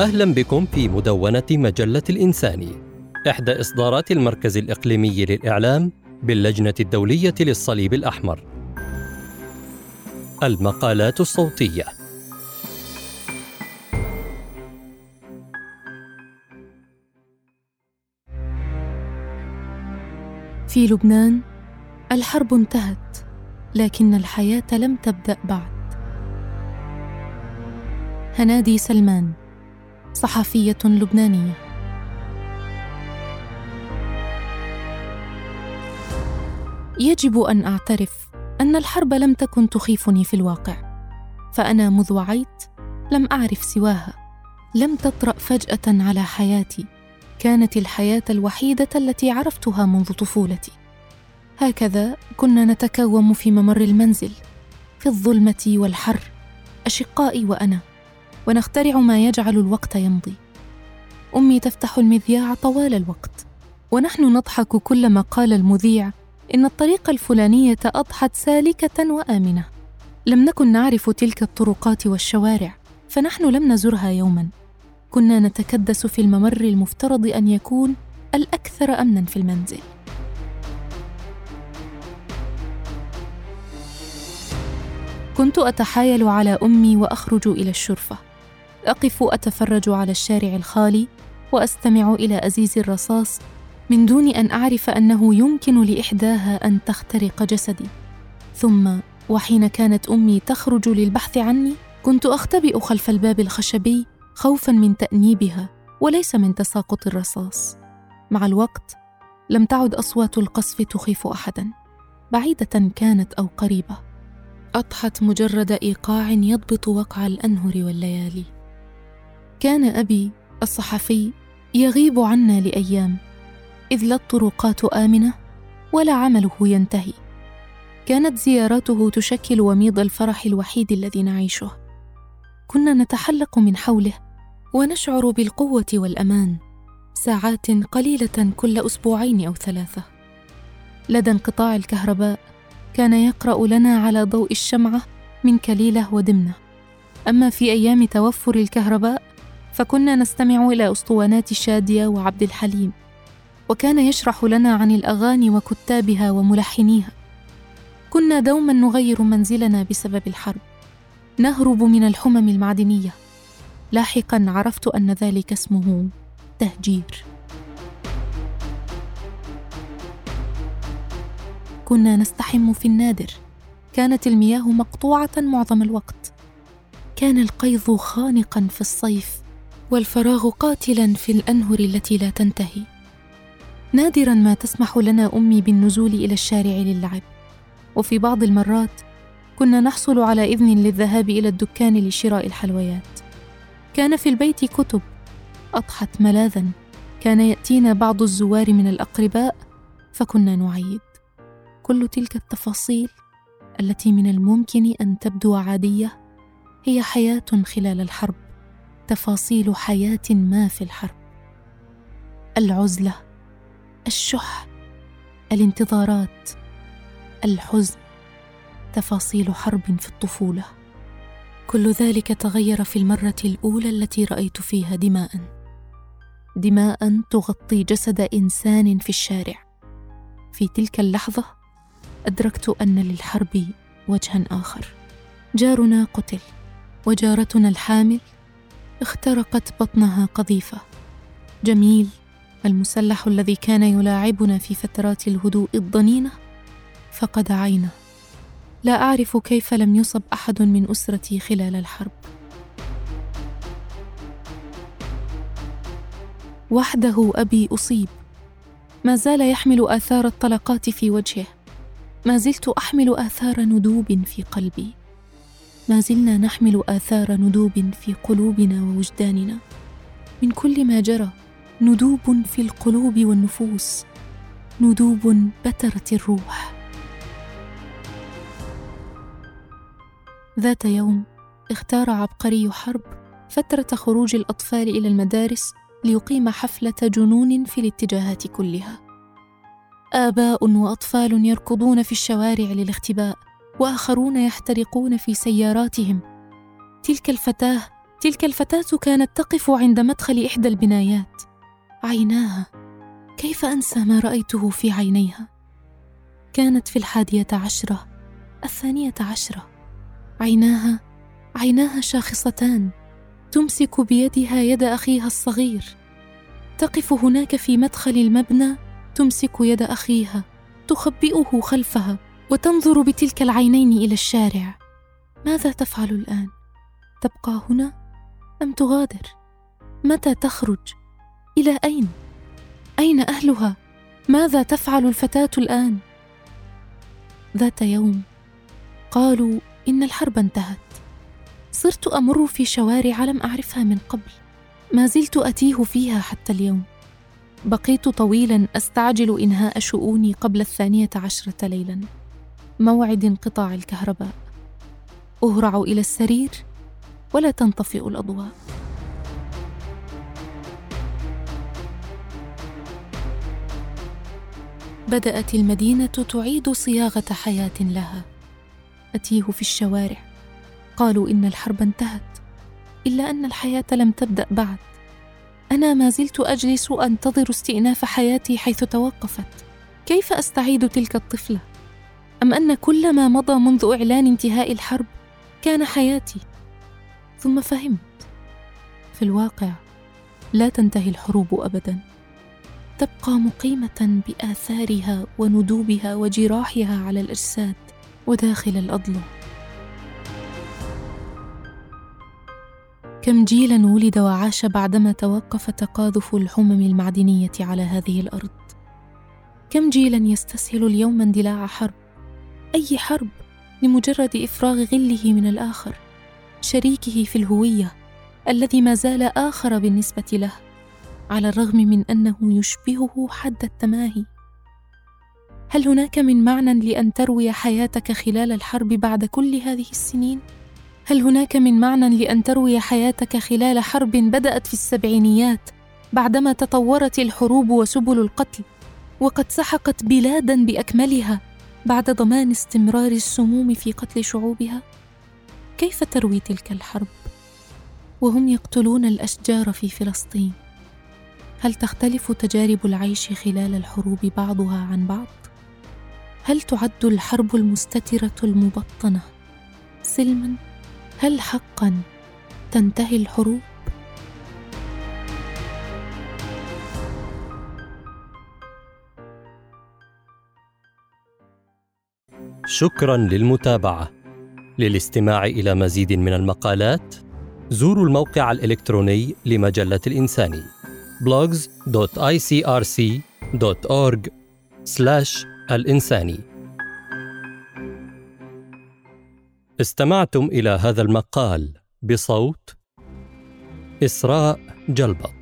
أهلا بكم في مدونة مجلة الإنساني إحدى إصدارات المركز الإقليمي للإعلام باللجنة الدولية للصليب الأحمر. المقالات الصوتية. في لبنان الحرب انتهت لكن الحياة لم تبدأ بعد. هنادي سلمان. صحفية لبنانية. يجب أن أعترف أن الحرب لم تكن تخيفني في الواقع فأنا مذ وعيت لم أعرف سواها. لم تطرأ فجأة على حياتي كانت الحياة الوحيدة التي عرفتها منذ طفولتي. هكذا كنا نتكوم في ممر المنزل في الظلمة والحر أشقائي وأنا. ونخترع ما يجعل الوقت يمضي. أمي تفتح المذياع طوال الوقت. ونحن نضحك كلما قال المذيع إن الطريق الفلانية أضحت سالكة وآمنة. لم نكن نعرف تلك الطرقات والشوارع فنحن لم نزرها يوما. كنا نتكدس في الممر المفترض أن يكون الأكثر امنا في المنزل. كنت أتحايل على أمي وأخرج إلى الشرفة. أقف أتفرج على الشارع الخالي وأستمع إلى أزيز الرصاص من دون أن أعرف أنه يمكن لإحداها أن تخترق جسدي. ثم وحين كانت أمي تخرج للبحث عني كنت أختبئ خلف الباب الخشبي خوفا من تأنيبها وليس من تساقط الرصاص. مع الوقت لم تعد أصوات القصف تخيف احدا. بعيدة كانت أو قريبة. أضحت مجرد إيقاع يضبط وقع الأنهر والليالي. كان أبي الصحفي يغيب عنا لأيام إذ لا الطرقات آمنة ولا عمله ينتهي. كانت زياراته تشكل وميض الفرح الوحيد الذي نعيشه. كنا نتحلق من حوله ونشعر بالقوة والأمان ساعات قليلة كل أسبوعين أو ثلاثة. لدى انقطاع الكهرباء كان يقرأ لنا على ضوء الشمعة من كليلة ودمنة. أما في أيام توفر الكهرباء فكنا نستمع إلى أسطوانات شادية وعبد الحليم وكان يشرح لنا عن الأغاني وكتابها وملحنيها. كنا دوما نغير منزلنا بسبب الحرب. نهرب من الحمم المعدنية. لاحقا عرفت أن ذلك اسمه تهجير. كنا نستحم في النادر. كانت المياه مقطوعة معظم الوقت. كان القيظ خانقا في الصيف. والفراغ قاتلا في الأنهر التي لا تنتهي. نادرا ما تسمح لنا أمي بالنزول إلى الشارع للعب. وفي بعض المرات كنا نحصل على إذن للذهاب إلى الدكان لشراء الحلويات. كان في البيت كتب أضحت ملاذا. كان يأتينا بعض الزوار من الأقرباء فكنا نعيد. كل تلك التفاصيل التي من الممكن أن تبدو عادية هي حياة خلال الحرب. تفاصيل حياة ما في الحرب. العزلة الشح الانتظارات الحزن تفاصيل حرب في الطفولة. كل ذلك تغير في المرة الأولى التي رأيت فيها دماء. دماء تغطي جسد إنسان في الشارع. في تلك اللحظة أدركت أن للحرب وجها آخر. جارنا قتل وجارتنا الحامل اخترقت بطنها قذيفة. جميل المسلح الذي كان يلاعبنا في فترات الهدوء الضنينة فقد عينه. لا أعرف كيف لم يصب أحد من أسرتي خلال الحرب. وحده أبي أصيب. ما زال يحمل آثار الطلقات في وجهه. ما زلت أحمل آثار ندوب في قلبي. ما زلنا نحمل آثار ندوب في قلوبنا ووجداننا. من كل ما جرى ندوب في القلوب والنفوس. ندوب بترت الروح. ذات يوم اختار عبقري حرب فترة خروج الأطفال إلى المدارس ليقيم حفلة جنون في الاتجاهات كلها. آباء وأطفال يركضون في الشوارع للاختباء. وآخرون يحترقون في سياراتهم. تلك الفتاة تلك الفتاة كانت تقف عند مدخل إحدى البنايات. عيناها. كيف أنسى ما رأيته في عينيها؟ كانت في الحادية عشرة الثانية عشرة. عيناها عيناها شاخصتان. تمسك بيدها يد أخيها الصغير. تقف هناك في مدخل المبنى تمسك يد أخيها. تخبئه خلفها. وتنظر بتلك العينين إلى الشارع ماذا تفعل الآن؟ تبقى هنا أم تغادر؟ متى تخرج؟ إلى أين؟ أين أهلها؟ ماذا تفعل الفتاة الآن؟ ذات يوم قالوا إن الحرب انتهت صرت أمر في شوارع لم أعرفها من قبل ما زلت أتيه فيها حتى اليوم بقيت طويلا أستعجل إنهاء شؤوني قبل الثانية عشرة ليلا موعد انقطاع الكهرباء. أهرع إلى السرير ولا تنطفئ الأضواء. بدأت المدينة تعيد صياغة حياة لها. أتيه في الشوارع. قالوا إن الحرب انتهت إلا أن الحياة لم تبدأ بعد. أنا ما زلت أجلس أنتظر استئناف حياتي حيث توقفت. كيف أستعيد تلك الطفلة؟ أم أن كل ما مضى منذ إعلان انتهاء الحرب كان حياتي؟ ثم فهمت. في الواقع لا تنتهي الحروب ابدا. تبقى مقيمة بآثارها وندوبها وجراحها على الاجساد وداخل الاضلع كم جيلا ولد وعاش بعدما توقف تقاذف الحمم المعدنية على هذه الأرض؟ كم جيلا يستسهل اليوم اندلاع حرب؟ أي حرب لمجرد إفراغ غله من الآخر شريكه في الهوية الذي ما زال آخر بالنسبة له على الرغم من أنه يشبهه حد التماهي. هل هناك من معنى لأن تروي حياتك خلال الحرب بعد كل هذه السنين؟ هل هناك من معنى لأن تروي حياتك خلال حرب بدأت في السبعينيات بعدما تطورت الحروب وسبل القتل وقد سحقت بلادا بأكملها؟ بعد ضمان استمرار السموم في قتل شعوبها؟ كيف تروي تلك الحرب؟ وهم يقتلون الأشجار في فلسطين. هل تختلف تجارب العيش خلال الحروب بعضها عن بعض؟ هل تعد الحرب المستترة المبطنة؟ سلما هل حقا تنتهي الحروب؟ شكرا للمتابعة. للاستماع إلى مزيد من المقالات زوروا الموقع الإلكتروني لمجلة الانساني blogs.icrc.org الإنساني استمعتم إلى هذا المقال بصوت إسراء جلبط